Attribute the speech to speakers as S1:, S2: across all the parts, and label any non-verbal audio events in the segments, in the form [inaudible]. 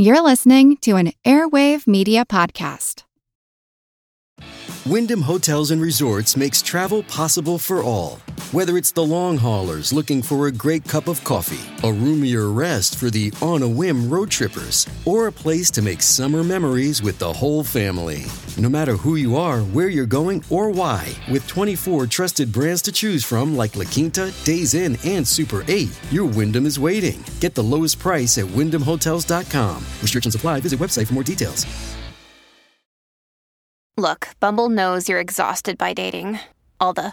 S1: You're listening to an Airwave Media Podcast.
S2: Wyndham Hotels and Resorts makes travel possible for all. Whether it's the long haulers looking for a great cup of coffee, a roomier rest for the on a whim road trippers, or a place to make summer memories with the whole family. No matter who you are, where you're going, or why, with 24 trusted brands to choose from like La Quinta, Days Inn, and Super 8, your Wyndham is waiting. Get the lowest price at wyndhamhotels.com. Restrictions apply. Visit website for more details.
S3: Look, Bumble knows you're exhausted by dating. All the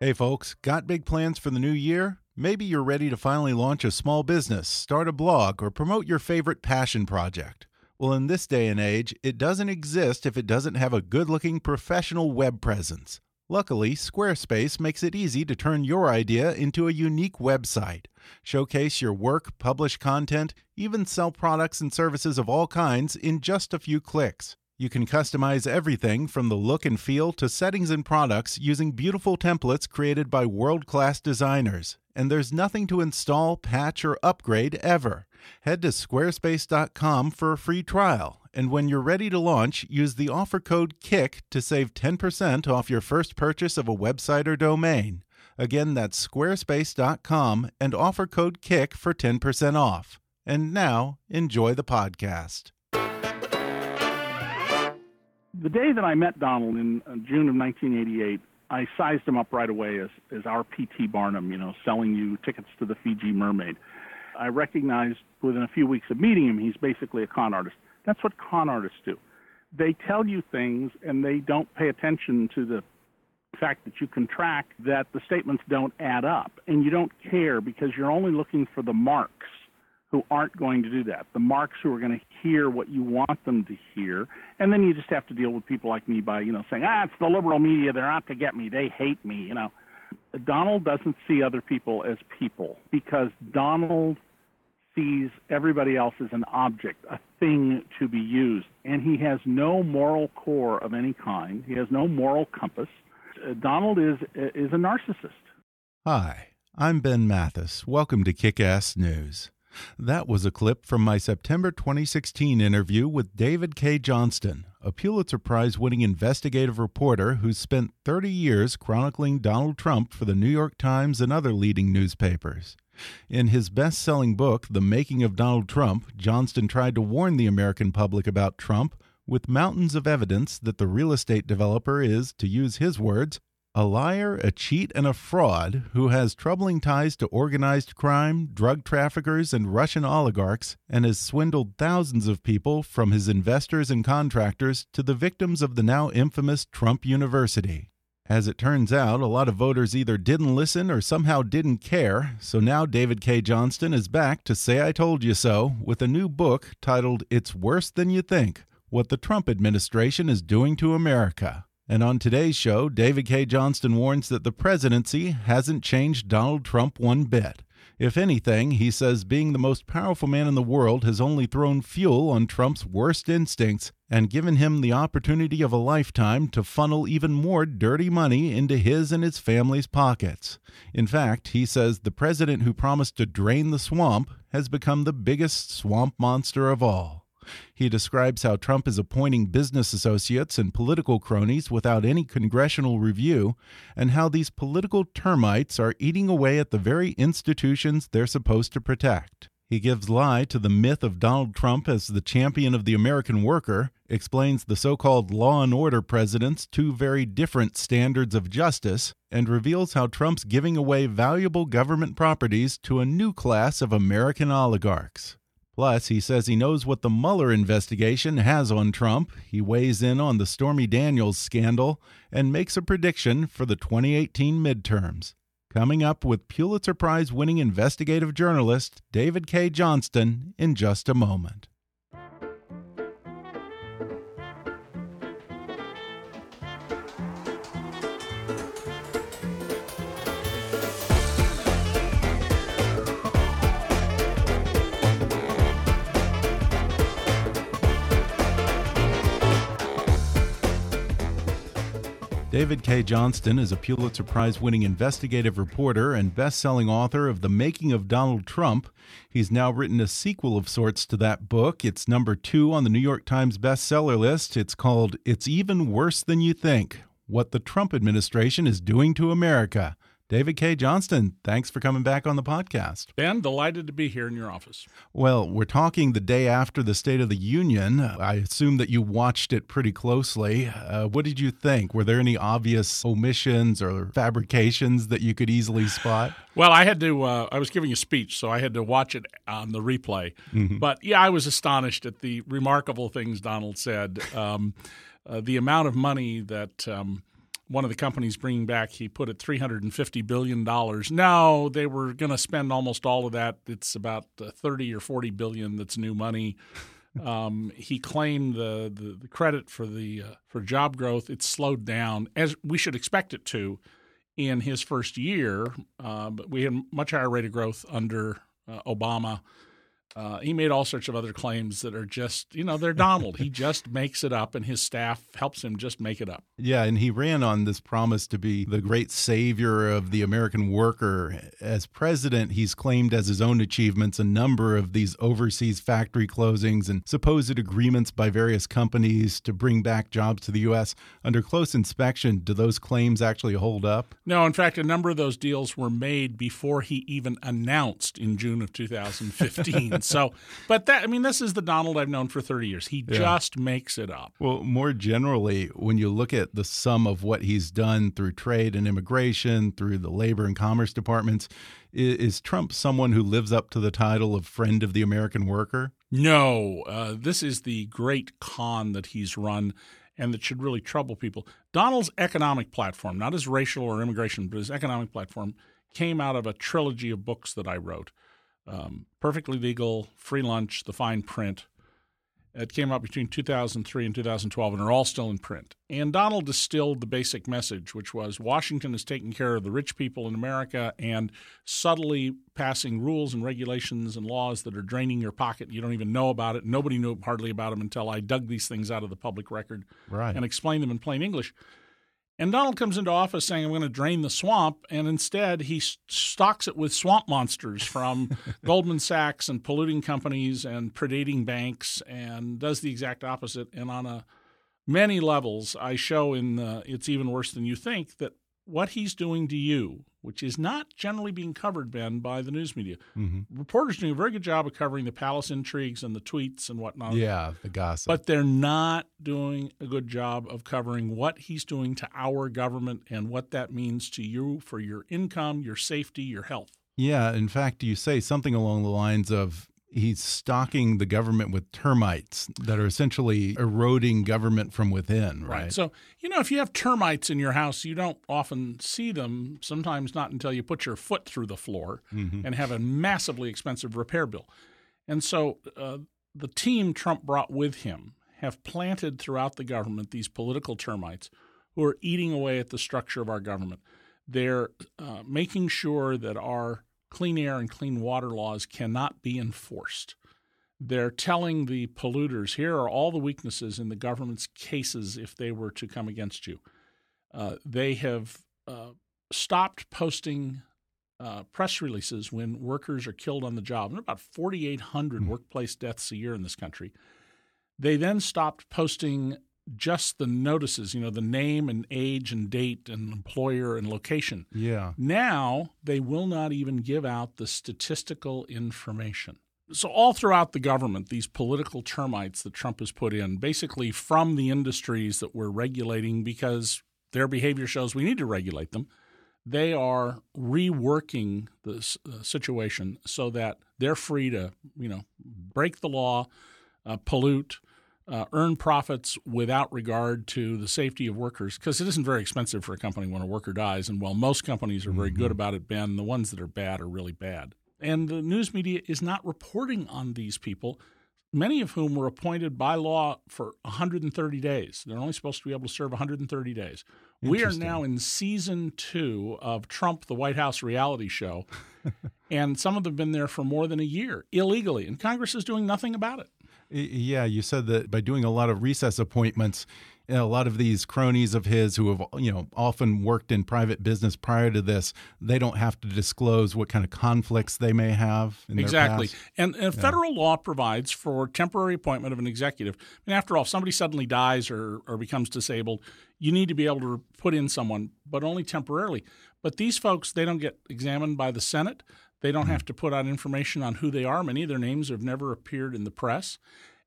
S4: Hey, folks, got big plans for the new year? Maybe you're ready to finally launch a small business, start a blog, or promote your favorite passion project. Well, in this day and age, it doesn't exist if it doesn't have a good looking professional web presence. Luckily, Squarespace makes it easy to turn your idea into a unique website. Showcase your work, publish content, even sell products and services of all kinds in just a few clicks. You can customize everything from the look and feel to settings and products using beautiful templates created by world class designers. And there's nothing to install, patch, or upgrade ever. Head to squarespace.com for a free trial. And when you're ready to launch, use the offer code KICK to save 10% off your first purchase of a website or domain. Again, that's squarespace.com and offer code KICK for 10% off. And now, enjoy the podcast.
S5: The day that I met Donald in uh, June of 1988, I sized him up right away as, as our P.T. Barnum, you know, selling you tickets to the Fiji Mermaid. I recognized within a few weeks of meeting him, he's basically a con artist. That's what con artists do. They tell you things and they don't pay attention to the fact that you can track that the statements don't add up. And you don't care because you're only looking for the marks who aren't going to do that, the marks who are going to hear what you want them to hear. And then you just have to deal with people like me by, you know, saying, ah, it's the liberal media. They're out to get me. They hate me, you know. Donald doesn't see other people as people because Donald sees everybody else as an object, a thing to be used. And he has no moral core of any kind. He has no moral compass. Uh, Donald is is a narcissist.
S4: Hi, I'm Ben Mathis. Welcome to Kick Ass News. That was a clip from my September 2016 interview with David Cay Johnston, a Pulitzer Prize winning investigative reporter who spent 30 years chronicling Donald Trump for the New York Times and other leading newspapers. In his best selling book, The Making of Donald Trump, Johnston tried to warn the American public about Trump with mountains of evidence that the real estate developer is, to use his words, a liar, a cheat, and a fraud who has troubling ties to organized crime, drug traffickers, and Russian oligarchs, and has swindled thousands of people from his investors and contractors to the victims of the now infamous Trump University. As it turns out, a lot of voters either didn't listen or somehow didn't care, so now David Cay Johnston is back to say I told you so with a new book titled It's Worse Than You Think What the Trump Administration is Doing to America. And on today's show, David Cay Johnston warns that the presidency hasn't changed Donald Trump one bit. If anything, he says being the most powerful man in the world has only thrown fuel on Trump's worst instincts and given him the opportunity of a lifetime to funnel even more dirty money into his and his family's pockets. In fact, he says the president who promised to drain the swamp has become the biggest swamp monster of all. He describes how Trump is appointing business associates and political cronies without any congressional review, and how these political termites are eating away at the very institutions they're supposed to protect. He gives lie to the myth of Donald Trump as the champion of the American worker, explains the so called law and order president's two very different standards of justice, and reveals how Trump's giving away valuable government properties to a new class of American oligarchs. Plus, he says he knows what the Mueller investigation has on Trump. He weighs in on the Stormy Daniels scandal and makes a prediction for the 2018 midterms. Coming up with Pulitzer Prize winning investigative journalist David Cay Johnston in just a moment. David Cay Johnston is a Pulitzer Prize winning investigative reporter and best selling author of The Making of Donald Trump. He's now written a sequel of sorts to that book. It's number two on the New York Times bestseller list. It's called It's Even Worse Than You Think What the Trump Administration is Doing to America. David Cay Johnston, thanks for coming back on the podcast.
S5: Ben, delighted to be here in your office.
S4: Well, we're talking the day after the State of the Union. I assume that you watched it pretty closely. Uh, what did you think? Were there any obvious omissions or fabrications that you could easily spot?
S5: Well, I had to. Uh, I was giving a speech, so I had to watch it on the replay. Mm -hmm. But yeah, I was astonished at the remarkable things Donald said. Um, uh, the amount of money that. Um, one of the companies bringing back, he put it $350 billion. Now they were going to spend almost all of that. It's about uh, 30 or 40 billion that's new money. [laughs] Um, he claimed the, the, the, credit for the uh, for job growth. It's slowed down as we should expect it to in his first year. Uh, but we had much higher rate of growth under uh, Obama. Uh, he made all sorts of other claims that are just, you know, they're Donald. he just [laughs] makes it up, and his staff helps him just make it up.
S4: Yeah, and he ran on this promise to be the great savior of the American worker. As president, he's claimed as his own achievements a number of these overseas factory closings and supposed agreements by various companies to bring back jobs to the U.S. Under close inspection, do those claims actually hold up?
S5: No, in fact, a number of those deals were made before he even announced in June of 2015. [laughs] So, but that I mean, this is the Donald I've known for 30 years. He yeah. just makes it up.
S4: Well, more generally, when you look at the sum of what he's done through trade and immigration, through the labor and commerce departments, is, is Trump someone who lives up to the title of friend of the American worker?
S5: No, uh, this is the great con that he's run and that should really trouble people. Donald's economic platform, not his racial or immigration, but his economic platform, came out of a trilogy of books that I wrote um, Perfectly Legal, Free Lunch, The Fine Print. It came out between 2003 and 2012, and are all still in print. And Donald distilled the basic message, which was Washington is taking care of the rich people in America and subtly passing rules and regulations and laws that are draining your pocket. You don't even know about it. Nobody knew hardly about them until I dug these things out of the public record
S4: right.
S5: and explained them in plain English. And Donald comes into office saying, I'm going to drain the swamp. And instead, he stocks it with swamp monsters from [laughs] Goldman Sachs and polluting companies and predating banks and does the exact opposite. And on a many levels, I show in It's Even Worse Than You Think that what he's doing to you, which is not generally being covered, Ben, by the news media. Mm-hmm. Reporters doing a very good job of covering the palace intrigues and the tweets and whatnot.
S4: Yeah, the gossip.
S5: But they're not doing a good job of covering what he's doing to our government and what that means to you for your income, your safety, your health.
S4: Yeah, in fact, you say something along the lines of he's stocking the government with termites that are essentially eroding government from within, right?
S5: right? So, you know, if you have termites in your house, you don't often see them, sometimes not until you put your foot through the floor mm -hmm. and have a massively expensive repair bill. And so uh, the team Trump brought with him have planted throughout the government these political termites who are eating away at the structure of our government. They're uh, making sure that our clean air and clean water laws cannot be enforced. They're telling the polluters here are all the weaknesses in the government's cases if they were to come against you. Uh, they have uh, stopped posting uh, press releases when workers are killed on the job. There are about 4,800 mm-hmm. workplace deaths a year in this country. They then stopped posting just the notices, you know, the name and age and date and employer and location.
S4: Yeah.
S5: Now they will not even give out the statistical information. So, all throughout the government, these political termites that Trump has put in, basically from the industries that we're regulating because their behavior shows we need to regulate them, they are reworking the uh, situation so that they're free to, you know, break the law, uh, pollute, uh, earn profits without regard to the safety of workers because it isn't very expensive for a company when a worker dies. And while most companies are very mm-hmm. good about it, Ben, the ones that are bad are really bad. And the news media is not reporting on these people, many of whom were appointed by law for 130 days. They're only supposed to be able to serve 130 days. We are now in season two of Trump, the White House reality show, [laughs] and some of them have been there for more than a year illegally, and Congress is doing nothing about it.
S4: Yeah, you said that by doing a lot of recess appointments, a lot of these cronies of his who have you know often worked in private business prior to this, they don't have to disclose what kind of conflicts they may have.
S5: exactly, and, and yeah. federal law provides for temporary appointment of an executive. And after all, if somebody suddenly dies or or becomes disabled, you need to be able to put in someone, but only temporarily. But these folks, they don't get examined by the Senate. They don't hmm. have to put out information on who they are. Many of their names have never appeared in the press.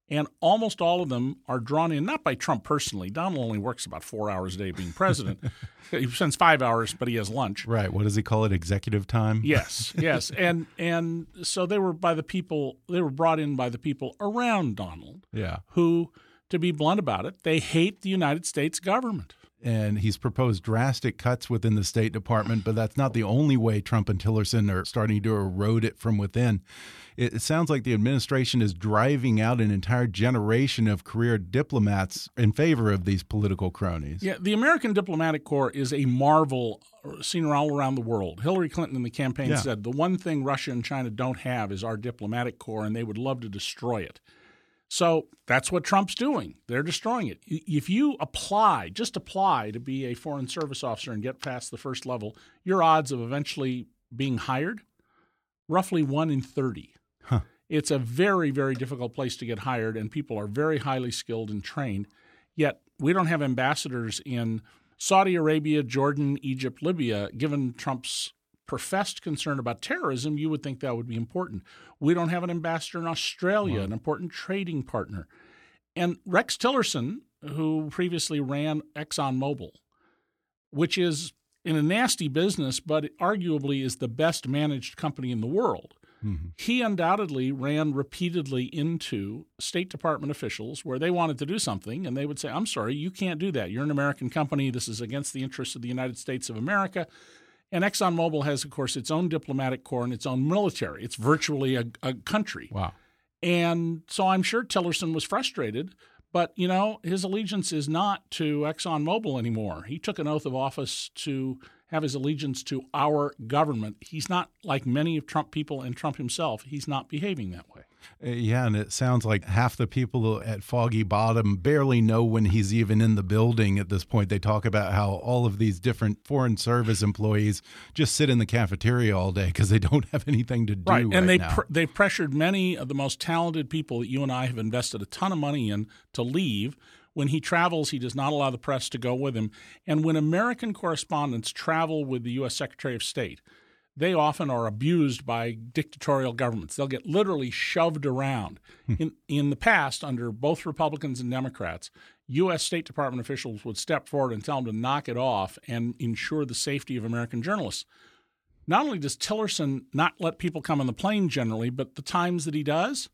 S5: And almost all of them are drawn in, not by Trump personally. Donald only works about four hours a day being president. [laughs] he spends five hours, but he has lunch.
S4: Right. What does he call it? Executive time?
S5: Yes. [laughs] Yes. and and so they were by the people they were brought in by the people around Donald.
S4: Yeah.
S5: Who, to be blunt about it, they hate the United States government
S4: and he's proposed drastic cuts within the State Department, but that's not the only way Trump and Tillerson are starting to erode it from within. It sounds like the administration is driving out an entire generation of career diplomats in favor of these political cronies.
S5: Yeah, the American diplomatic corps is a marvel seen all around the world. Hillary Clinton in the campaign yeah. said the one thing Russia and China don't have is our diplomatic corps, and they would love to destroy it. So that's what Trump's doing. They're destroying it. If you apply, just apply to be a foreign service officer and get past the first level, your odds of eventually being hired roughly 1 in 30. Huh. It's a very very difficult place to get hired and people are very highly skilled and trained. Yet we don't have ambassadors in Saudi Arabia, Jordan, Egypt, Libya given Trump's professed concern about terrorism, you would think that would be important. We don't have an ambassador in Australia, wow. an important trading partner. And Rex Tillerson, who previously ran ExxonMobil, which is in a nasty business, but arguably is the best managed company in the world. Mm-hmm. He undoubtedly ran repeatedly into State Department officials where they wanted to do something, and they would say, I'm sorry, you can't do that. You're an American company. This is against the interests of the United States of America. And ExxonMobil has, of course, its own diplomatic corps and its own military. It's virtually a, a country.
S4: Wow.
S5: And so I'm sure Tillerson was frustrated, but you know his allegiance is not to ExxonMobil anymore. He took an oath of office to have his allegiance to our government. He's not like many of Trump people and Trump himself. He's not behaving that way.
S4: Uh, yeah, and it sounds like half the people at Foggy Bottom barely know when he's even in the building at this point. They talk about how all of these different Foreign Service employees just sit in the cafeteria all day because they don't [laughs] have anything to do.
S5: Right,
S4: and
S5: right
S4: they
S5: pr they've pressured many of the most talented people that you and I have invested a ton of money in to leave. When he travels, he does not allow the press to go with him. And when American correspondents travel with the U.S. Secretary of State, they often are abused by dictatorial governments. They'll get literally shoved around. Hmm. in, in the past, under both Republicans and Democrats, U.S. State Department officials would step forward and tell them to knock it off and ensure the safety of American journalists. Not only does Tillerson not let people come on the plane generally, but the times that he does,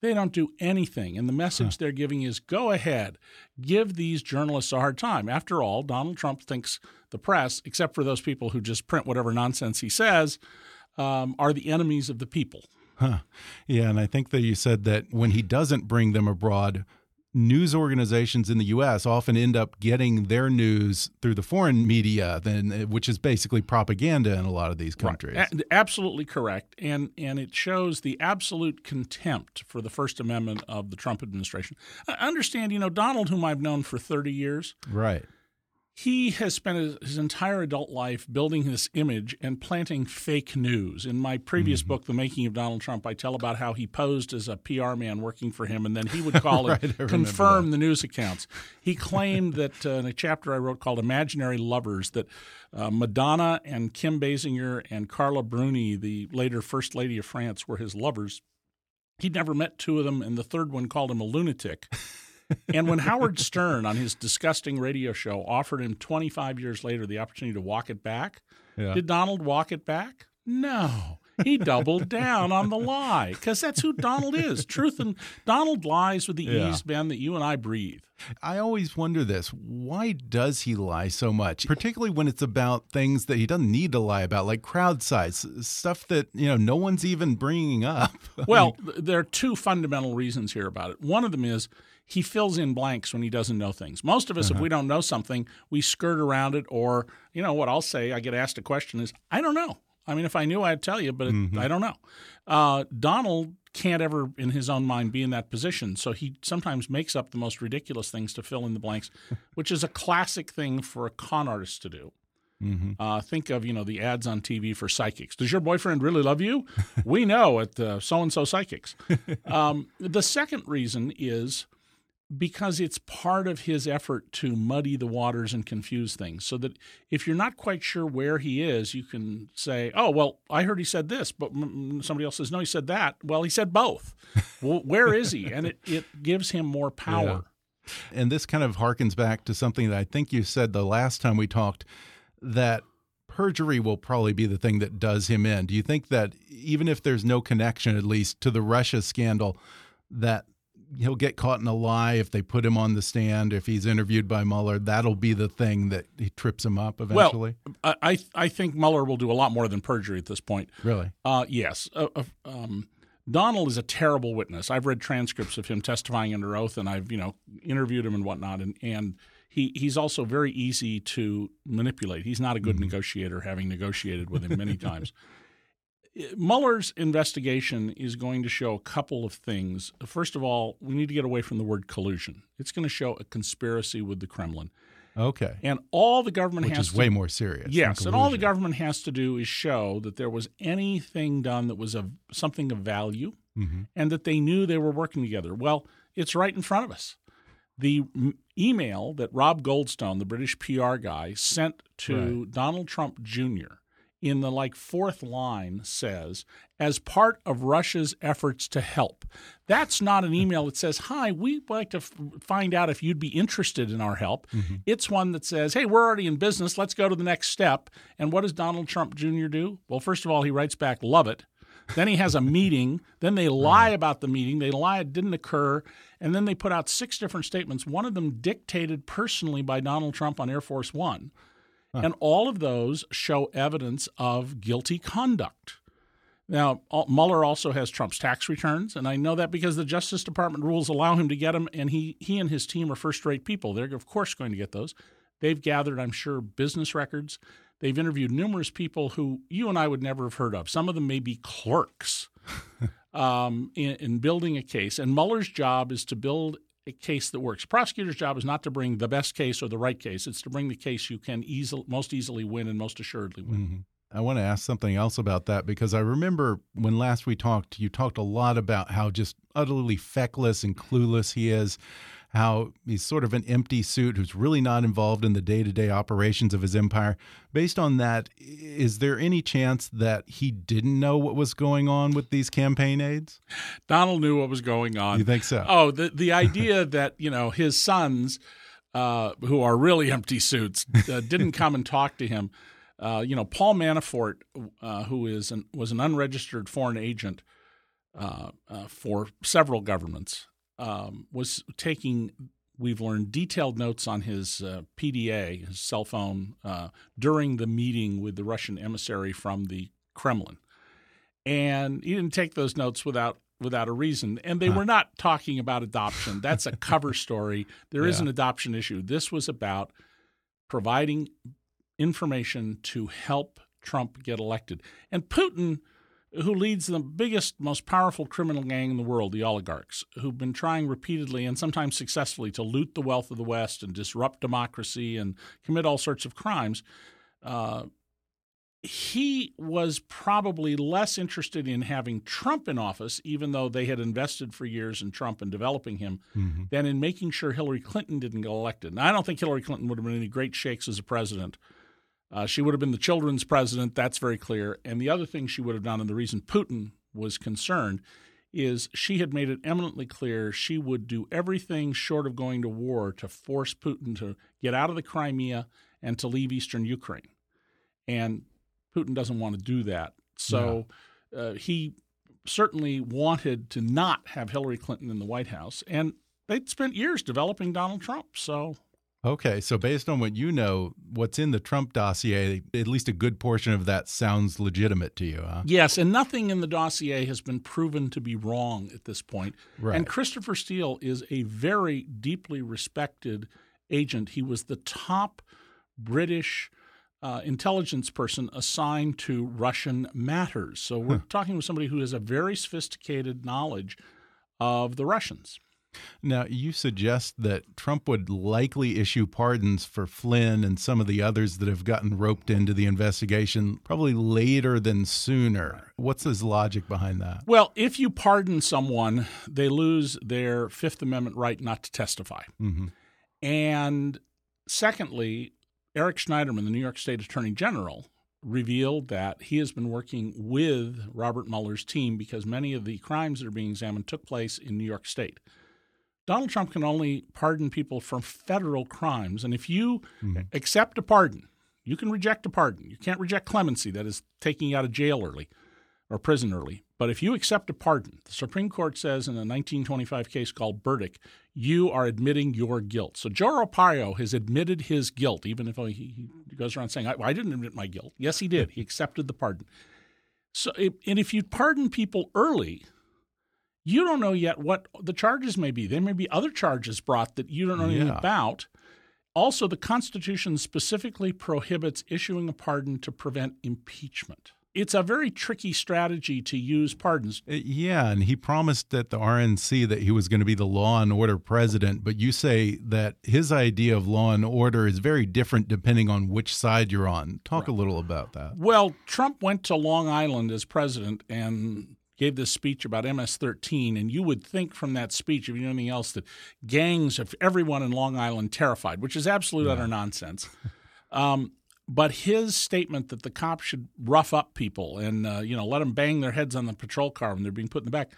S5: they don't do anything. And the message huh. they're giving is go ahead, give these journalists a hard time. After all, Donald Trump thinks the press, except for those people who just print whatever nonsense he says, um, are the enemies of the people.
S4: Huh. Yeah, and I think that you said that when he doesn't bring them abroad, news organizations in the U.S. often end up getting their news through the foreign media, then which is basically propaganda in a lot of these countries.
S5: Right. absolutely correct, and and it shows the absolute contempt for the First Amendment of the Trump administration. I understand, you know, Donald, whom I've known for thirty years,
S4: right
S5: he has spent his, entire adult life building this image and planting fake news. In my previous mm-hmm. book, The Making of Donald Trump, I tell about how he posed as a PR man working for him, and then he would [laughs] call right, it confirm the news accounts. He claimed that uh, in a chapter I wrote called Imaginary Lovers, that uh, Madonna and Kim Basinger and Carla Bruni, the later First Lady of France, were his lovers. He'd never met two of them, and the third one called him a lunatic [laughs] and when Howard Stern on his disgusting radio show offered him 25 years later the opportunity to walk it back, yeah. did Donald walk it back? No. he doubled down on the lie because that's who Donald is. Truth and Donald lies with the
S4: Yeah.
S5: ease, Ben, that you and I breathe.
S4: I always wonder this. Why does he lie so much? Particularly when it's about things that he doesn't need to lie about, like crowd size, stuff that, you know, no one's even bringing up. [laughs]
S5: Well, there are two fundamental reasons here about it. One of them is he fills in blanks when he doesn't know things. Most of us, if we don't know something, we skirt around it, or, you know, what I'll say, I get asked a question is, I don't know. I mean, if I knew, I'd tell you, but it, I don't know. Uh, Donald can't ever, in his own mind, be in that position. So he sometimes makes up the most ridiculous things to fill in the blanks, [laughs] which is a classic thing for a con artist to do. Uh, think of you know the ads on TV for psychics. Does your boyfriend really love you? [laughs] we know at so and so psychics. [laughs] Um, the second reason is because it's part of his effort to muddy the waters and confuse things. So that if you're not quite sure where he is, you can say, "Oh, well, I heard he said this," but somebody else says, "No, he said that." Well, he said both. [laughs] well, where is he? And it it gives him more power.
S4: And this kind of harkens back to something that I think you said the last time we talked that perjury will probably be the thing that does him in. Do you think that even if there's no connection, at least to the Russia scandal, that he'll get caught in a lie if they put him on the stand, if he's interviewed by Mueller, that'll be the thing that he trips him up eventually?
S5: Well, I I think Mueller will do a lot more than perjury at this point.
S4: really?
S5: Uh, yes. Uh, uh, um, Donald is a terrible witness. I've read transcripts of him testifying under oath, and I've you know interviewed him and whatnot, and and he he's also very easy to manipulate. He's not a good negotiator, having negotiated with him many [laughs] times. Mueller's investigation is going to show a couple of things. First of all, we need to get away from the word collusion. It's going to show a conspiracy with the Kremlin,
S4: Okay.
S5: and all the government
S4: Which
S5: has
S4: is
S5: to
S4: way more serious.
S5: Yes, and all the government has to do is show that there was anything done that was of something of value,
S4: Mm-hmm.
S5: and that they knew they were working together. Well, it's right in front of us. The email that Rob Goldstone, the British PR guy, sent to Donald Trump Jr. in the like fourth line says, as part of Russia's efforts to help. That's not an email that says, Hi, we'd like to f- find out if you'd be interested in our help. Mm-hmm. It's one that says, Hey, we're already in business. Let's go to the next step. And what does Donald Trump Jr. do? Well, first of all, he writes back, Love it. Then he has a meeting. Then they lie about the meeting. They lie it didn't occur. And then they put out six different statements, one of them dictated personally by Donald Trump on Air Force One. And all of those show evidence of guilty conduct. Now, Mueller also has Trump's tax returns, and I know that because the Justice Department rules allow him to get them, and he, he and his team are first rate people. They're, of course, going to get those. They've gathered, I'm sure, business records. They've interviewed numerous people who you and I would never have heard of. Some of them may be clerks [laughs] um, in, in building a case. And Mueller's job is to build a case that works. prosecutor's job is not to bring the best case or the right case. It's to bring the case you can easily, most easily win and most assuredly win. Mm-hmm.
S4: I want to ask something else about that because I remember when last we talked, you talked a lot about how just utterly feckless and clueless he is, how he's sort of an empty suit who's really not involved in the day to day operations of his empire. Based on that, is there any chance that he didn't know what was going on with these campaign aides?
S5: Donald knew what was going on.
S4: You think so?
S5: Oh, the the [laughs] idea that you know his sons, uh, who are really [laughs] empty suits, uh, didn't come and talk to him. Uh, you know, Paul Manafort, uh, who is an, was an unregistered foreign agent uh, uh, for several governments, um, was taking. We've learned detailed notes on his uh, PDA, his cell phone, uh, during the meeting with the Russian emissary from the Kremlin and he didn't take those notes without without a reason. And they were not talking about adoption. That's a cover [laughs] story. There is
S4: Yeah.
S5: an adoption issue. This was about providing information to help Trump get elected. And Putin, who leads the biggest, most powerful criminal gang in the world, the oligarchs, who've been trying repeatedly and sometimes successfully to loot the wealth of the West and disrupt democracy and commit all sorts of crimes. Uh, he was probably less interested in having Trump in office, even though they had invested for years in Trump and developing him, than in making sure Hillary Clinton didn't get elected. Now, I don't think Hillary Clinton would have been any great shakes as a president. Uh, she would have been the children's president, that's very clear. And the other thing she would have done, and the reason Putin was concerned, is she had made it eminently clear she would do everything short of going to war to force Putin to get out of the Crimea and to leave eastern Ukraine. And Putin doesn't want to do that. So uh, he certainly wanted to not have Hillary Clinton in the White House, and they'd spent years developing Donald Trump. So
S4: Okay, so based on what you know, what's in the Trump dossier, at least a good portion of that sounds legitimate to you, huh?
S5: Yes, and nothing in the dossier has been proven to be wrong at this point.
S4: Right.
S5: And Christopher Steele is a very deeply respected agent. He was the top British uh, intelligence person assigned to Russian matters. So we're talking with somebody who has a very sophisticated knowledge of the Russians.
S4: Now, you suggest that Trump would likely issue pardons for Flynn and some of the others that have gotten roped into the investigation probably later than sooner. What's his logic behind that?
S5: Well, if you pardon someone, they lose their Fifth Amendment right not to testify.
S4: Mm -hmm.
S5: And secondly, Eric Schneiderman, the New York State Attorney General, revealed that he has been working with Robert Mueller's team because many of the crimes that are being examined took place in New York State. Donald Trump can only pardon people for federal crimes. And if you mm-hmm. accept a pardon, you can reject a pardon. You can't reject clemency, that is taking you out of jail early or prison early. But if you accept a pardon, the Supreme Court says in a 1925 case called Burdick, you are admitting your guilt. So Joe Arpaio has admitted his guilt, even if he, goes around saying, I, I didn't admit my guilt. Yes, he did. He accepted the pardon. So, and if you pardon people early, you don't know yet what the charges may be. There may be other charges brought that you don't know anything about. Also, the Constitution specifically prohibits issuing a pardon to prevent impeachment. It's a very tricky strategy to use pardons.
S4: Uh, yeah, and he promised at the RNC that he was going to be the law and order president, but you say that his idea of law and order is very different depending on which side you're on. Talk right. a little about that.
S5: Well, Trump went to Long Island as president and gave this speech about MS 13, and you would think from that speech, if you know anything else, that gangs of everyone in Long Island terrified, which is absolute yeah. utter nonsense. Um, but his statement that the cops should rough up people and uh, you know let them bang their heads on the patrol car when they're being put in the back,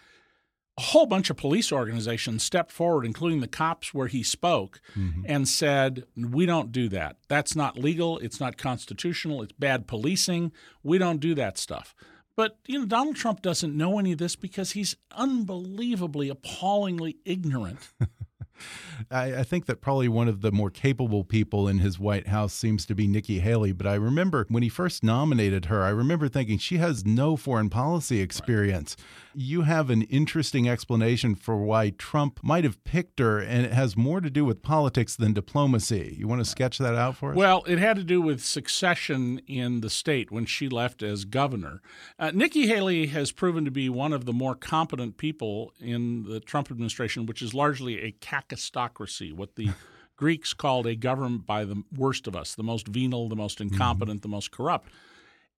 S5: a whole bunch of police organizations stepped forward, including the cops where he spoke, mm-hmm. and said, We don't do that. That's not legal. It's not constitutional. It's bad policing. We don't do that stuff. But you know, Donald Trump doesn't know any of this because he's unbelievably, appallingly ignorant. [laughs]
S4: I, I, think that probably one of the more capable people in his White House seems to be Nikki Haley. But I remember when he first nominated her, I remember thinking she has no foreign policy experience. Right. You have an interesting explanation for why Trump might have picked her, and it has more to do with politics than diplomacy. You want to sketch that out for us?
S5: Well, it had to do with succession in the state when she left as governor. Uh, Nikki Haley has proven to be one of the more competent people in the Trump administration, which is largely a kakistocracy, what the [laughs] Greeks called a government by the worst of us, the most venal, the most incompetent, mm-hmm. the most corrupt.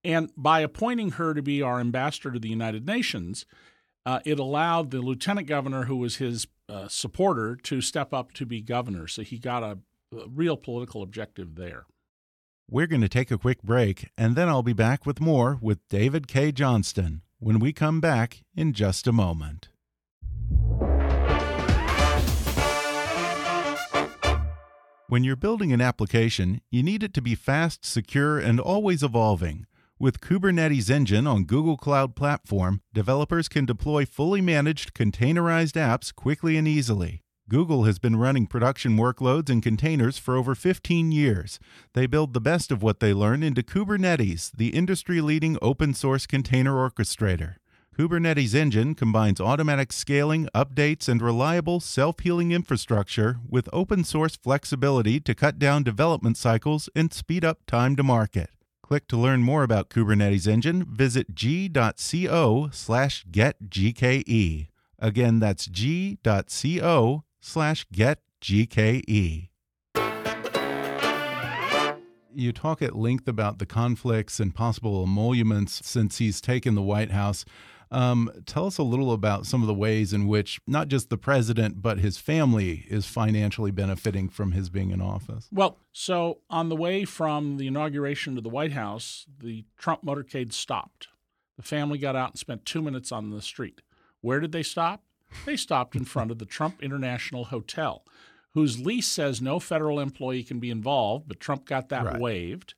S5: And by appointing her to be our ambassador to the United Nations, uh, it allowed the lieutenant governor, who was his uh, supporter, to step up to be governor. So he got a, a real political objective there.
S4: We're going to take a quick break, and then I'll be back with more with David Cay Johnston when we come back in just a moment. When you're building an application, you need it to be fast, secure, and always evolving. With Kubernetes Engine on Google Cloud Platform, developers can deploy fully managed containerized apps quickly and easily. Google has been running production workloads in containers for over 15 years. They build the best of what they learn into Kubernetes, the industry leading open source container orchestrator. Kubernetes Engine combines automatic scaling, updates, and reliable self healing infrastructure with open source flexibility to cut down development cycles and speed up time to market. Click to learn more about Kubernetes Engine. Visit g.co slash getgke. Again, that's g.co slash getgke. You talk at length about the conflicts and possible emoluments since he's taken the White House. Um, tell us a little about some of the ways in which not just the president, but his family is financially benefiting from his being in office.
S5: Well, so on the way from the inauguration to the White House, the Trump motorcade stopped. The family got out and spent two minutes on the street. Where did they stop? They stopped in front of the Trump International Hotel, whose lease says no federal employee can be involved, but Trump got that right. waived.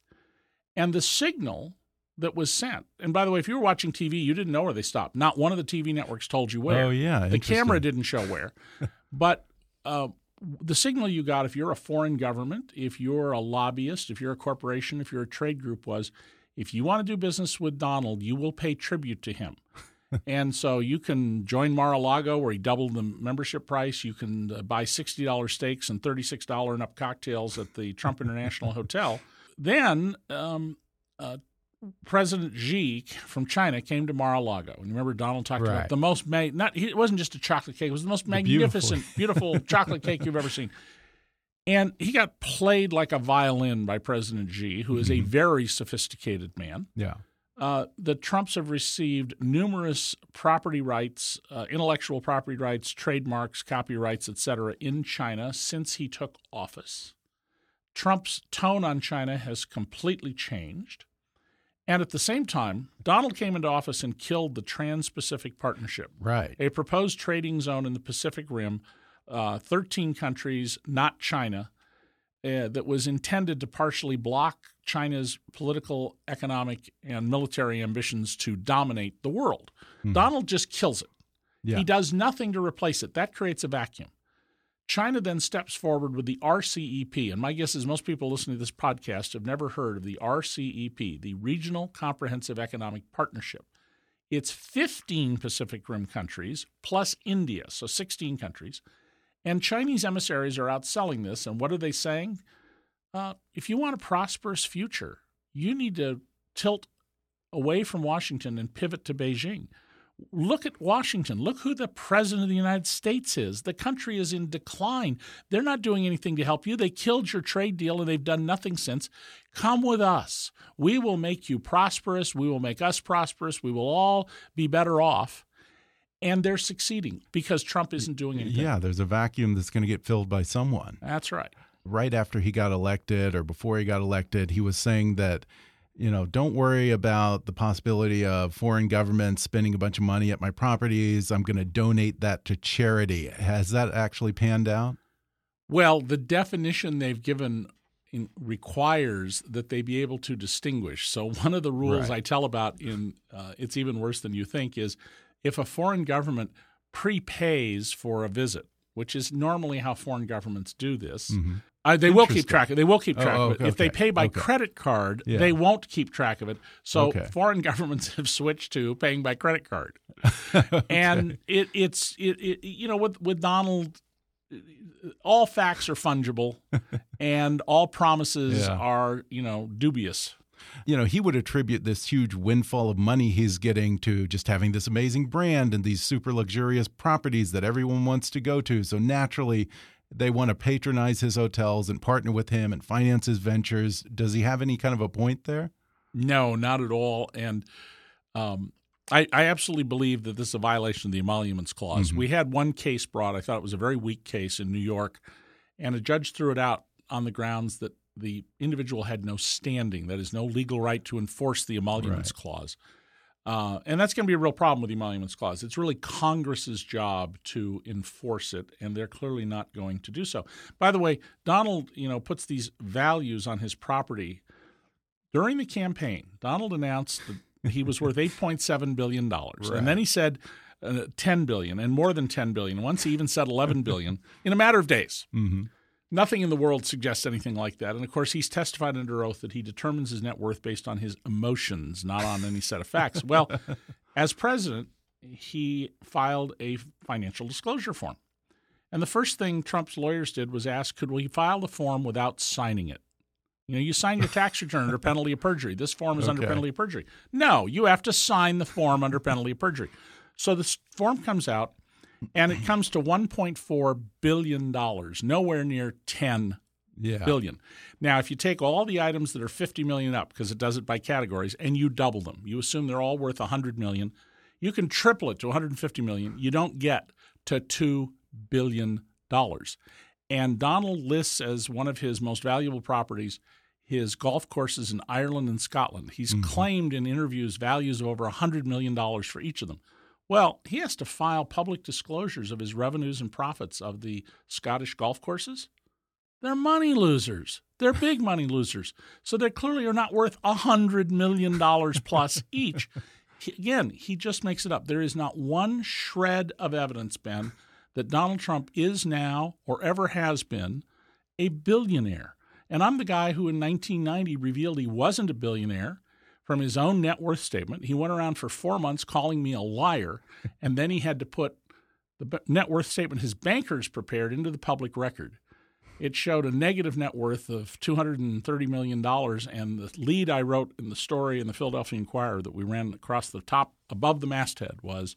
S5: And the signal that was sent. And by the way, if you were watching TV, you didn't know where they stopped. Not one of the TV networks told you where.
S4: Oh yeah,
S5: the camera didn't show where. [laughs] but uh, the signal you got, if you're a foreign government, if you're a lobbyist, if you're a corporation, if you're a trade group, was if you want to do business with Donald, you will pay tribute to him. [laughs] and so you can join Mar-a-Lago where he doubled the membership price. You can uh, buy $60 steaks and $36 and up cocktails at the Trump International [laughs] Hotel. Then um, uh, President Xi from China came to Mar-a-Lago, and remember Donald talked
S4: Right.
S5: about the most ma- not it wasn't just a chocolate cake; it was the most magnificent, beautiful [laughs] chocolate cake you've ever seen. And he got played like a violin by President Xi, who is a very sophisticated man.
S4: Yeah.
S5: Uh, the Trumps have received numerous property rights, uh, intellectual property rights, trademarks, copyrights, etc., in China since he took office. Trump's tone on China has completely changed. And at the same time, Donald came into office and killed the Trans Pacific Partnership,
S4: Right.
S5: a proposed trading zone in the Pacific Rim, uh, 13 countries, not China, uh, that was intended to partially block China's political, economic, and military ambitions to dominate the world. Donald just kills it.
S4: Yeah.
S5: He does nothing to replace it. That creates a vacuum. China then steps forward with the RCEP. And my guess is most people listening to this podcast have never heard of the RCEP, the Regional Comprehensive Economic Partnership. It's 15 Pacific Rim countries plus India, so 16 countries. And Chinese emissaries are out selling this. And what are they saying? Uh, if you want a prosperous future, you need to tilt away from Washington and pivot to Beijing. Look at Washington. Look who the president of the United States is. The country is in decline. They're not doing anything to help you. They killed your trade deal and they've done nothing since. Come with us. We will make you prosperous. We will make us prosperous. We will all be better off. And they're succeeding because Trump isn't doing anything.
S4: Yeah, there's a vacuum that's going to get filled by someone.
S5: That's right.
S4: Right after he got elected or before he got elected, he was saying that, you know, don't worry about the possibility of foreign governments spending a bunch of money at my properties. I'm going to donate that to charity. Has that actually panned out?
S5: Well, the definition they've given in, requires that they be able to distinguish. So, one of the rules
S4: Right.
S5: I tell about in uh, It's Even Worse Than You Think is if a foreign government prepays for a visit, which is normally how foreign governments do this. Uh, they will keep track of. They will keep
S4: Oh,
S5: track of it.
S4: okay,
S5: If they pay by
S4: okay.
S5: credit card,
S4: Yeah.
S5: they won't keep track of it. So
S4: Okay.
S5: foreign [laughs] governments have switched to paying by credit card, [laughs] and it, it's it, it you know with with Donald, all facts are fungible, [laughs] and all promises
S4: Yeah.
S5: are you know dubious.
S4: you know, he would attribute this huge windfall of money he's getting to just having this amazing brand and these super luxurious properties that everyone wants to go to. So naturally, they want to patronize his hotels and partner with him and finance his ventures. Does he have any kind of a point there?
S5: No, not at all. And um, I, I absolutely believe that this is a violation of the emoluments clause. We had one case brought. I thought it was a very weak case in New York, and a judge threw it out on the grounds that the individual had no standing, that is, no legal right to enforce the emoluments clause. Uh, and that's going to be a real problem with the emoluments clause. It's really Congress's job to enforce it, and they're clearly not going to do so. By the way, Donald, you know, puts these values on his property during the campaign, Donald announced that he was worth [laughs] 8.7 billion dollars, and then he said uh, 10 billion and more than 10 billion. Once he even said 11 billion in a matter of days.
S4: Mm-hmm.
S5: Nothing in the world suggests anything like that. And of course, he's testified under oath that he determines his net worth based on his emotions, not on any set of facts. Well, [laughs] as president, he filed a financial disclosure form. And the first thing Trump's lawyers did was ask, could we file the form without signing it? You know, you sign your tax return under penalty of perjury. This form is under penalty of perjury. No, you have to sign the form under penalty of perjury. So this form comes out, and it comes to 1.4 billion dollars, nowhere near 10
S4: Yeah.
S5: billion. Now, if you take all the items that are 50 million up, because it does it by categories, and you double them, you assume they're all worth 100 million, you can triple it to 150 million. You don't get to 2 billion dollars. And Donald lists as one of his most valuable properties his golf courses in Ireland and Scotland. He's mm-hmm. claimed in interviews values of over $100 million for each of them. Well, he has to file public disclosures of his revenues and profits of the Scottish golf courses. They're money losers. They're big money losers. So they clearly are not worth a $100 million plus [laughs] each. He, again, he just makes it up. There is not one shred of evidence, Ben, that Donald Trump is now or ever has been a billionaire. And I'm the guy who in 1990 revealed he wasn't a billionaire from his own net worth statement. He went around for four months calling me a liar, [laughs] and then he had to put the net worth statement his bankers prepared into the public record. It showed a negative net worth of $230 million. And the lead I wrote in the story in the Philadelphia Inquirer that we ran across the top above the masthead was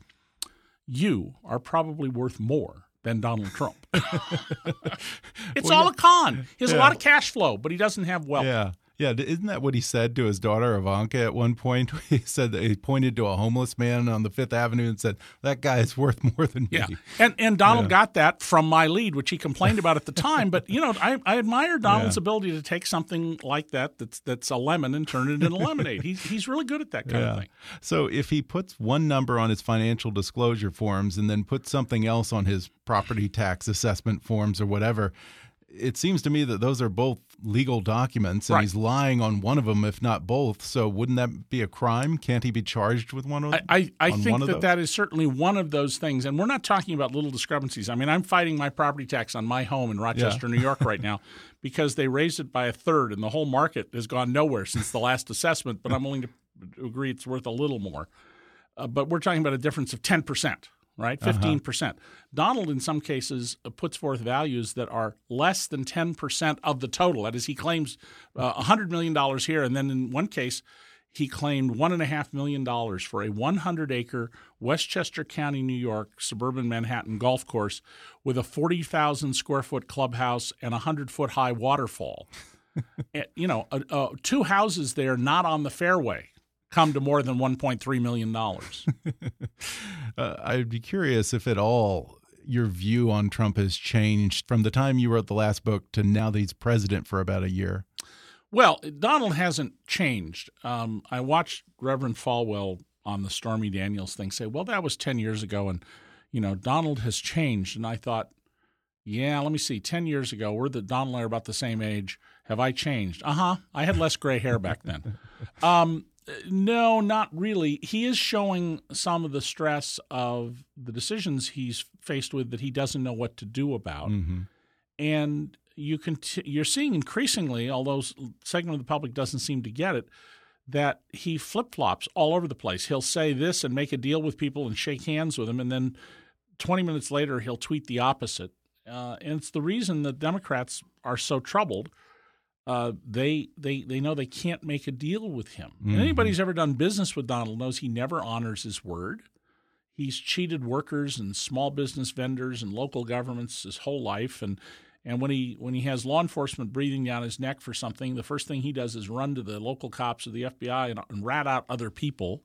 S5: You are probably worth more than Donald Trump. [laughs] [laughs] it's well, all a con. He has yeah. a lot of cash flow, but he doesn't have wealth.
S4: Yeah. Yeah, isn't that what he said to his daughter Ivanka at one point? [laughs] He said that he pointed to a homeless man on the Fifth Avenue and said, "That guy is worth more than me." yeah.
S5: And and Donald yeah. got that from my lead, which he complained about at the [laughs] time. But you know, I, I admire Donald's yeah. ability to take something like that that's that's a lemon and turn it into lemonade. He's he's really good at that kind yeah. of thing.
S4: So if he puts one number on his financial disclosure forms and then puts something else on his property tax assessment forms or whatever it seems to me that those are both legal documents, and right. he's lying on one of them, if not both. So wouldn't that be a crime? Can't he be charged with one of?
S5: I I, I think that that is certainly one of those things, and we're not talking about little discrepancies. I mean, I'm fighting my property tax on my home in Rochester, yeah. New York, right now, [laughs] because they raised it by a third, and the whole market has gone nowhere since the last assessment. But I'm willing to agree it's worth a little more. Uh, but we're talking about a difference of ten percent right? 15%. Uh-huh. percent uh Donald, in some cases, uh, puts forth values that are less than 10% of the total. That is, he claims uh, $100 million here. And then in one case, he claimed $1.5 million for a 100 acre Westchester County, New York, suburban Manhattan golf course with a 40,000 square foot clubhouse and a 100 foot high waterfall. [laughs] Eh, you know, uh, uh, two houses there not on the fairway come to more than $1.3 million. [laughs]
S4: uh, I'd be curious if at all your view on Trump has changed from the time you wrote the last book to now that he's president for about a year.
S5: Well, Donald hasn't changed. Um, I watched Reverend Falwell on the Stormy Daniels thing say, well, that was 10 years ago. And, you know, Donald has changed. And I thought, yeah, let me see. 10 years ago, we're the Donald and I are about the same age. Have I changed? Uh huh. I had less gray hair back then. Um, no, not really. He is showing some of the stress of the decisions he's faced with that he doesn't know what to do about. Mm-hmm. And you can t- you're seeing increasingly, although segment of the public doesn't seem to get it, that he flip flops all over the place. He'll say this and make a deal with people and shake hands with them, and then 20 minutes later he'll tweet the opposite. Uh, and it's the reason that Democrats are so troubled uh, they they they know they can't make a deal with him. Mm-hmm. And anybody who's ever done business with Donald knows he never honors his word. He's cheated workers and small business vendors and local governments his whole life, and and when he when he has law enforcement breathing down his neck for something, the first thing he does is run to the local cops or the FBI and, and rat out other people.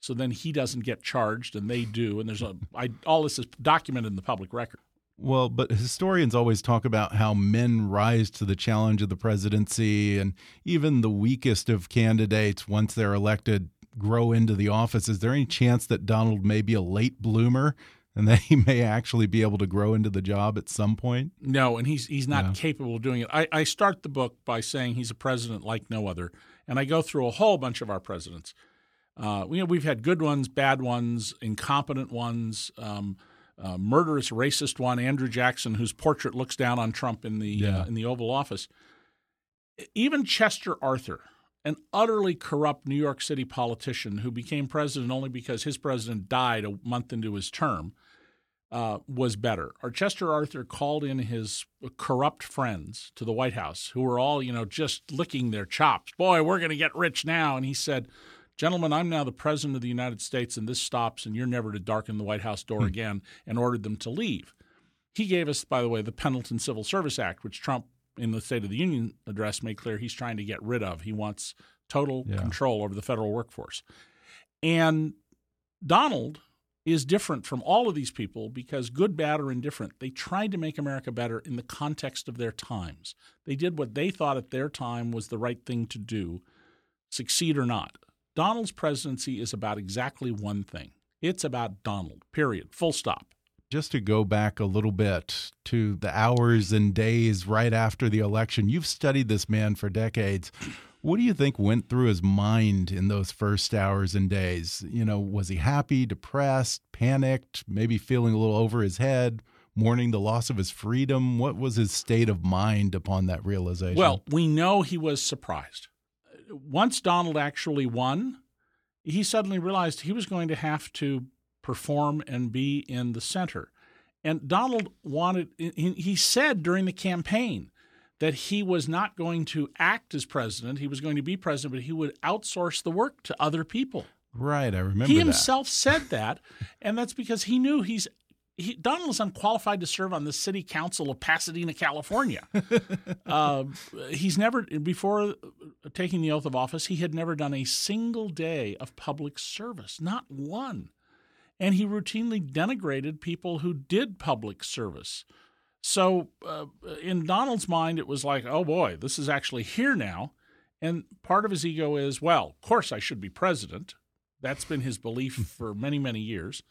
S5: So then he doesn't get charged, and they do. And there's a I, all this is documented in the public record.
S4: Well, but historians always talk about how men rise to the challenge of the presidency, and even the weakest of candidates, once they're elected, grow into the office. Is there any chance that Donald may be a late bloomer and [laughs] that he may actually be able to grow into the job at some point?
S5: No, and he's he's not yeah. capable of doing it. I, I start the book by saying he's a president like no other, and I go through a whole bunch of our presidents. Uh, you know, we've had good ones, bad ones, incompetent ones. Um, uh, murderous racist one, Andrew Jackson, whose portrait looks down on Trump in the uh, yeah. uh, in the Oval Office. Even Chester Arthur, an utterly corrupt New York City politician who became president only because his president died a month into his term, uh, was better. Or Chester Arthur called in his corrupt friends to the White House, who were all you know just licking their chops. Boy, we're going to get rich now, and he said Gentlemen, I'm now the President of the United States, and this stops, and you're never to darken the White House door hmm. again, and ordered them to leave. He gave us, by the way, the Pendleton Civil Service Act, which Trump, in the State of the Union address, made clear he's trying to get rid of. He wants total yeah. control over the federal workforce. And Donald is different from all of these people because, good, bad, or indifferent, they tried to make America better in the context of their times. They did what they thought at their time was the right thing to do, succeed or not. Donald's presidency is about exactly one thing it's about Donald, period, full stop.
S4: Just to go back a little bit to the hours and days right after the election, you've studied this man for decades. What do you think went through his mind in those first hours and days? You know, was he happy, depressed, panicked, maybe feeling a little over his head, mourning the loss of his freedom? What was his state of mind upon that realization?
S5: Well, we know he was surprised. Once Donald actually won, he suddenly realized he was going to have to perform and be in the center. And Donald wanted, he said during the campaign that he was not going to act as president. He was going to be president, but he would outsource the work to other people.
S4: Right, I remember.
S5: He himself said that, and that's because he knew he's he, Donald is unqualified to serve on the city council of Pasadena, California. uh, [laughs] he's never, before taking the oath of office, he had never done a single day of public service, not one. And he routinely denigrated people who did public service. So, uh, in Donald's mind, it was like, oh boy, this is actually here now. And part of his ego is, well, of course I should be president. That's been his belief for many, many years.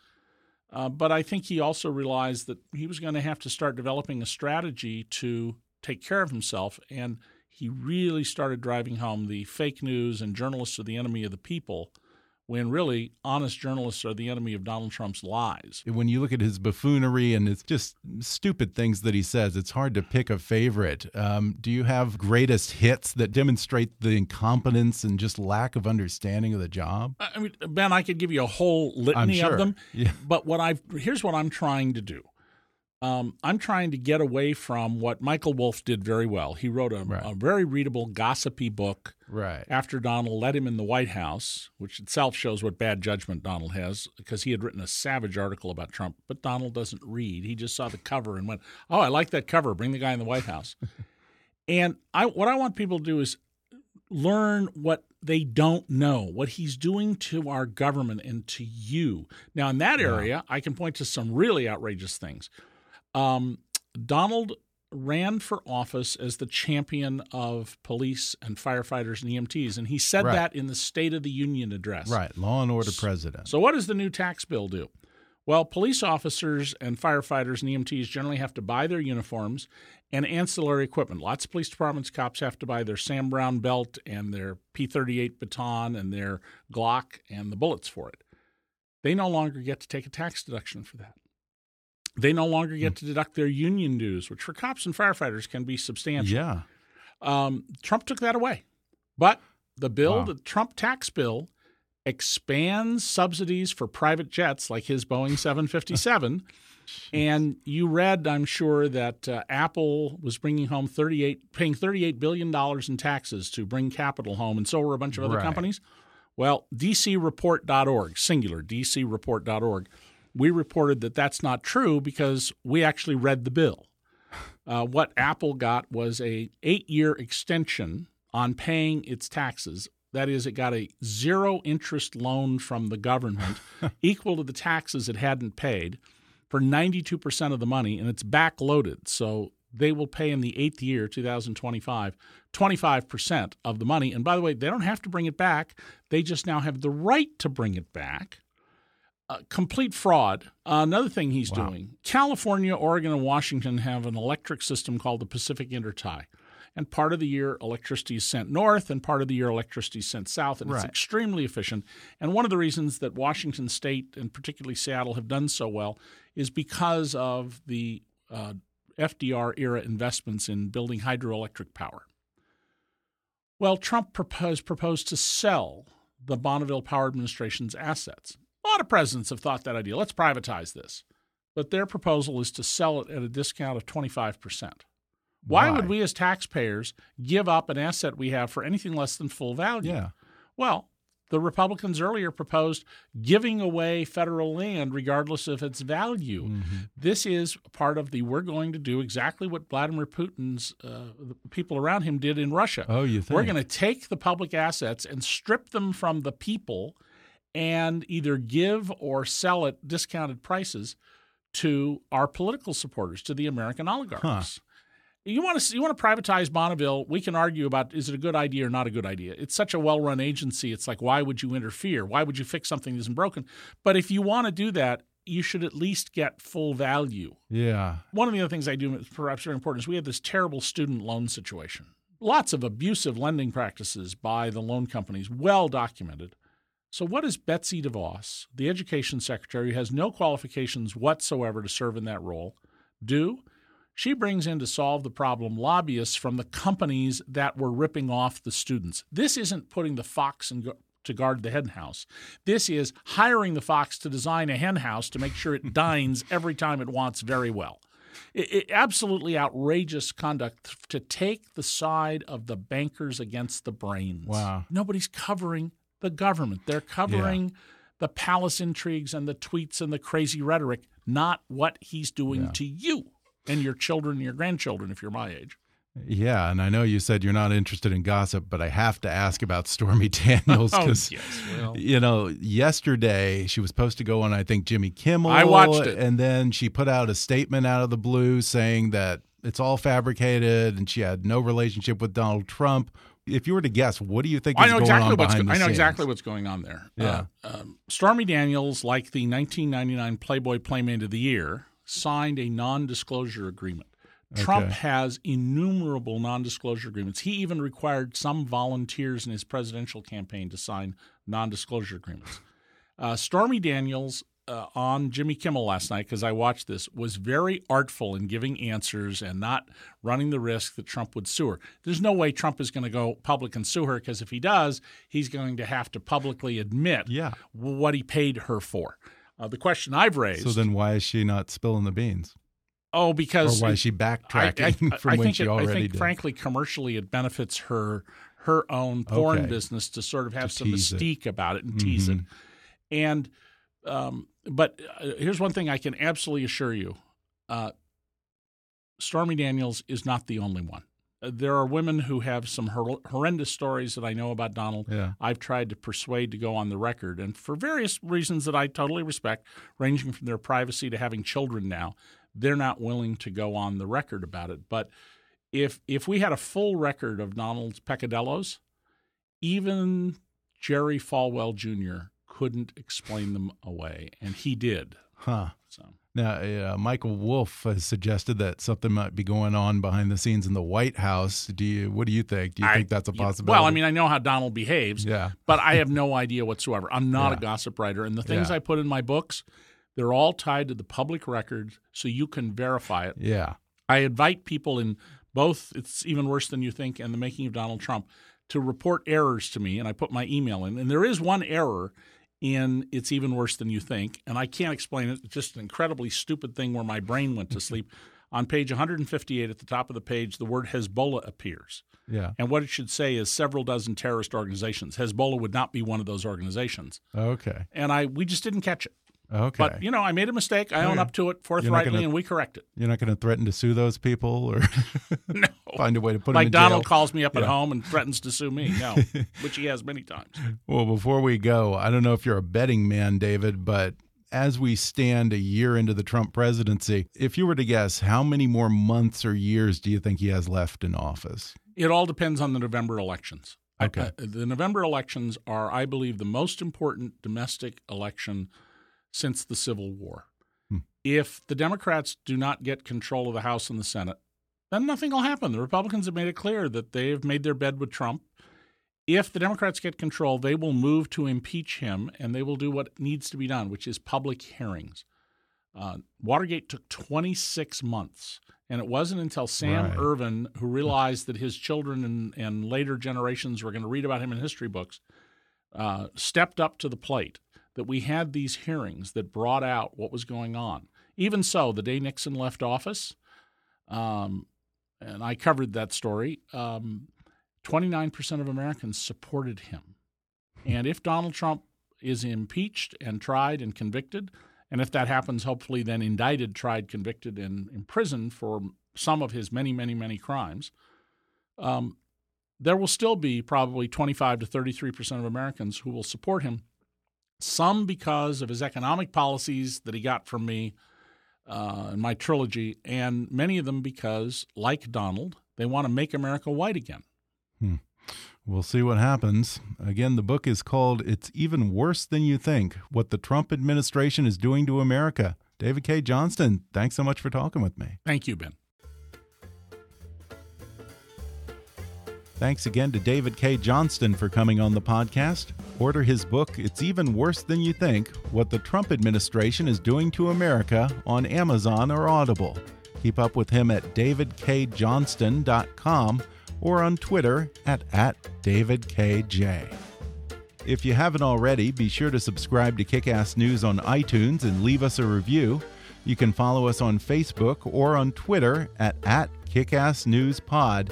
S5: Uh, but I think he also realized that he was going to have to start developing a strategy to take care of himself. And he really started driving home the fake news and journalists are the enemy of the people when really honest journalists are the enemy of Donald Trump's lies.
S4: When you look at his buffoonery and it's just stupid things that he says, it's hard to pick a favorite. Um, do you have greatest hits that demonstrate the incompetence and just lack of understanding of the job?
S5: I mean, Ben, I could give you a whole litany
S4: sure.
S5: of them.
S4: Yeah.
S5: But what I've here's what I'm trying to do. Um, I'm trying to get away from what Michael Wolff did very well. He wrote a,
S4: Right.
S5: a very readable, gossipy book
S4: Right.
S5: after Donald let him in the White House, which itself shows what bad judgment Donald has because he had written a savage article about Trump. But Donald doesn't read. He just saw the cover and went, "Oh, I like that cover. Bring the guy in the White House." [laughs] and I, what I want people to do is learn what they don't know, what he's doing to our government and to you. Now, in that area, I can point to some really outrageous things. Um, Donald ran for office as the champion of police and firefighters and EMTs, and he said
S4: Right.
S5: that in the State of the Union address.
S4: Right. Law and order president.
S5: So, what does the new tax bill do? Well, police officers and firefighters and EMTs generally have to buy their uniforms and ancillary equipment. Lots of police departments, cops have to buy their Sam Browne belt and their P 38 baton and their Glock and the bullets for it. They no longer get to take a tax deduction for that. They no longer get to deduct their union dues, which for cops and firefighters can be substantial.
S4: yeah.
S5: Um, Trump took that away. But the bill,
S4: Wow.
S5: the Trump tax bill, expands subsidies for private jets like his Boeing 757. [laughs] and you read, I'm sure, that uh, Apple was bringing home 38, paying 38 billion dollars in taxes to bring capital home, and so were a bunch of other
S4: Right.
S5: companies. Well, DCReport.org, singular, DCReport.org, we reported that that's not true because we actually read the bill. Uh, what Apple got was a eight year extension on paying its taxes. That is, it got a zero interest loan from the government [laughs] equal to the taxes it hadn't paid for 92% of the money, and it's backloaded. So they will pay in the eighth year, 2025, 25% of the money. And by the way, they don't have to bring it back, they just now have the right to bring it back. Uh, complete fraud. Uh, another thing he's
S4: Wow.
S5: doing California, Oregon, and Washington have an electric system called the Pacific Intertie. And part of the year, electricity is sent north, and part of the year, electricity is sent south. And
S4: Right.
S5: it's extremely efficient. And one of the reasons that Washington State and particularly Seattle have done so well is because of the uh, FDR era investments in building hydroelectric power. Well, Trump proposed, proposed to sell the Bonneville Power Administration's assets. A lot of presidents have thought that idea. Let's privatize this. But their proposal is to sell it at a discount of 25%. Why,
S4: Why?
S5: would we as taxpayers give up an asset we have for anything less than full value?
S4: Yeah.
S5: Well, the Republicans earlier proposed giving away federal land regardless of its value.
S4: Mm-hmm.
S5: This is part of the we're going to do exactly what Vladimir Putin's uh, the people around him did in Russia.
S4: Oh, you think?
S5: We're going to take the public assets and strip them from the people and either give or sell at discounted prices to our political supporters, to the American oligarchs. You want to you want to privatize Bonneville? We can argue about is it a good idea or not a good idea. It's such a well-run agency. It's like why would you interfere? Why would you fix something that isn't broken? But if you want to do that, you should at least get full value.
S4: Yeah.
S5: One of the other things I do, perhaps very important, is we have this terrible student loan situation. Lots of abusive lending practices by the loan companies, well documented. So, what does Betsy DeVos, the education secretary, who has no qualifications whatsoever to serve in that role, do? She brings in to solve the problem lobbyists from the companies that were ripping off the students. This isn't putting the fox in, to guard the hen house. This is hiring the fox to design a hen house to make sure it [laughs] dines every time it wants very well. It, it, absolutely outrageous conduct to take the side of the bankers against the brains.
S4: Wow.
S5: Nobody's covering the government. They're covering yeah. the palace intrigues and the tweets and the crazy rhetoric, not what he's doing yeah. to you and your children and your grandchildren if you're my age.
S4: Yeah, and I know you said you're not interested in gossip, but I have to ask about Stormy [laughs] Daniels because, [laughs]
S5: oh, yes, well.
S4: you know, yesterday she was supposed to go on, I think, Jimmy Kimmel.
S5: I watched it.
S4: And then she put out a statement out of the blue saying that it's all fabricated and she had no relationship with Donald Trump. If you were to guess, what do you think
S5: I know
S4: going
S5: exactly
S4: on
S5: what's
S4: behind
S5: go-
S4: the
S5: I know
S4: scenes?
S5: exactly what's going on there.
S4: Yeah.
S5: Uh, um, Stormy Daniels, like the 1999 Playboy Playmate of the Year, signed a non-disclosure agreement. Trump
S4: Okay.
S5: has innumerable non disclosure agreements. He even required some volunteers in his presidential campaign to sign non disclosure agreements. Uh, Stormy Daniels uh, on Jimmy Kimmel last night, because I watched this, was very artful in giving answers and not running the risk that Trump would sue her. There's no way Trump is going to go public and sue her, because if he does, he's going to have to publicly admit
S4: Yeah.
S5: what he paid her for. Uh, the question I've raised.
S4: So then why is she not spilling the beans?
S5: oh,
S4: Or
S5: because
S4: why is she backtracking
S5: I, I, [laughs]
S4: from
S5: I
S4: when
S5: think
S4: she
S5: it-
S4: already
S5: I think,
S4: did?
S5: frankly, commercially, it benefits her her own porn
S4: Okay.
S5: business to sort of have
S4: To
S5: some
S4: tease it.
S5: mystique about it and tease it. And um, but uh, here's one thing I can absolutely assure you: uh, Stormy Daniels is not the only one. Uh, There are women who have some hor- horrendous stories that I know about Donald.
S4: Yeah.
S5: I've tried to persuade to go on the record, and for various reasons that I totally respect, ranging from their privacy to having children now, they're not willing to go on the record about it. But if if we had a full record of Donald's peccadillos, even Jerry Falwell Jr. couldn't explain them away, and he did.
S4: Huh.
S5: So
S4: Now, uh, Michael Wolff has suggested that something might be going on behind the scenes in the White House. Do you? What do you think? Do you
S5: I-
S4: think that's a possibility?
S5: Well, I mean, I know how Donald behaves,
S4: yeah,
S5: but I have [laughs] no idea whatsoever. I'm not
S4: Yeah.
S5: a gossip writer, and the things
S4: Yeah.
S5: I put in my books, they're all tied to the public record, so you can verify it.
S4: yeah,
S5: I invite people in both It's Even Worse Than You Think and The Making of Donald Trump to report errors to me, and I put my email in. And there is one error in It's Even Worse Than You Think, and I can't explain it. It's just an incredibly stupid thing where my brain went to sleep. [laughs] On page 158 at the top of the page, the word Hezbollah appears.
S4: yeah.
S5: And what it should say is several dozen terrorist organizations. Hezbollah would not be one of those organizations.
S4: Okay,
S5: And I we just didn't catch it.
S4: Okay.
S5: But, you know, I made a mistake. I own
S4: Okay.
S5: up to it forthrightly,
S4: gonna-
S5: and we correct it.
S4: You're not going to threaten to sue those people or [laughs]
S5: No. [laughs]
S4: find a way to put them
S5: like
S4: in
S5: Donald
S4: jail?
S5: calls me up at home and threatens to sue me. No, [laughs] which he has many times.
S4: Well, before we go, I don't know if you're a betting man, David, but as we stand a year into the Trump presidency, if you were to guess, how many more months or years do you think he has left in office?
S5: It all depends on the November elections.
S4: Okay.
S5: Uh, the November elections are, I believe, the most important domestic election since the Civil War.
S4: Hmm.
S5: If the Democrats do not get control of the House and the Senate, then nothing will happen. The Republicans have made it clear that they have made their bed with Trump. If the Democrats get control, they will move to impeach him and they will do what needs to be done, which is public hearings. Uh, Watergate took 26 months. And it wasn't until Sam
S4: Right.
S5: Ervin, who realized that his children and, and later generations were going to read about him in history books, uh, stepped up to the plate that we had these hearings that brought out what was going on. Even so, the day Nixon left office, um, and I covered that story, um, 29% of Americans supported him. And if Donald Trump is impeached and tried and convicted, and if that happens, hopefully then indicted, tried, convicted, and imprisoned for some of his many, many, many crimes, um, there will still be probably 25 to 33 percent of Americans who will support him. Some because of his economic policies that he got from me uh, in my trilogy, and many of them because, like Donald, they want to make America white again.
S4: We'll see what happens. Again, the book is called It's Even Worse Than You Think What the Trump Administration is Doing to America. David Cay Johnston, thanks so much for talking with me.
S5: Thank you, Ben.
S4: Thanks again to David Cay Johnston for coming on the podcast. Order his book, It's Even Worse Than You Think What the Trump Administration is Doing to America, on Amazon or Audible. Keep up with him at davidcayjohnston.com or on Twitter at, at DavidCayJ. If you haven't already, be sure to subscribe to Kickass News on iTunes and leave us a review. You can follow us on Facebook or on Twitter at, at kickassnewspod.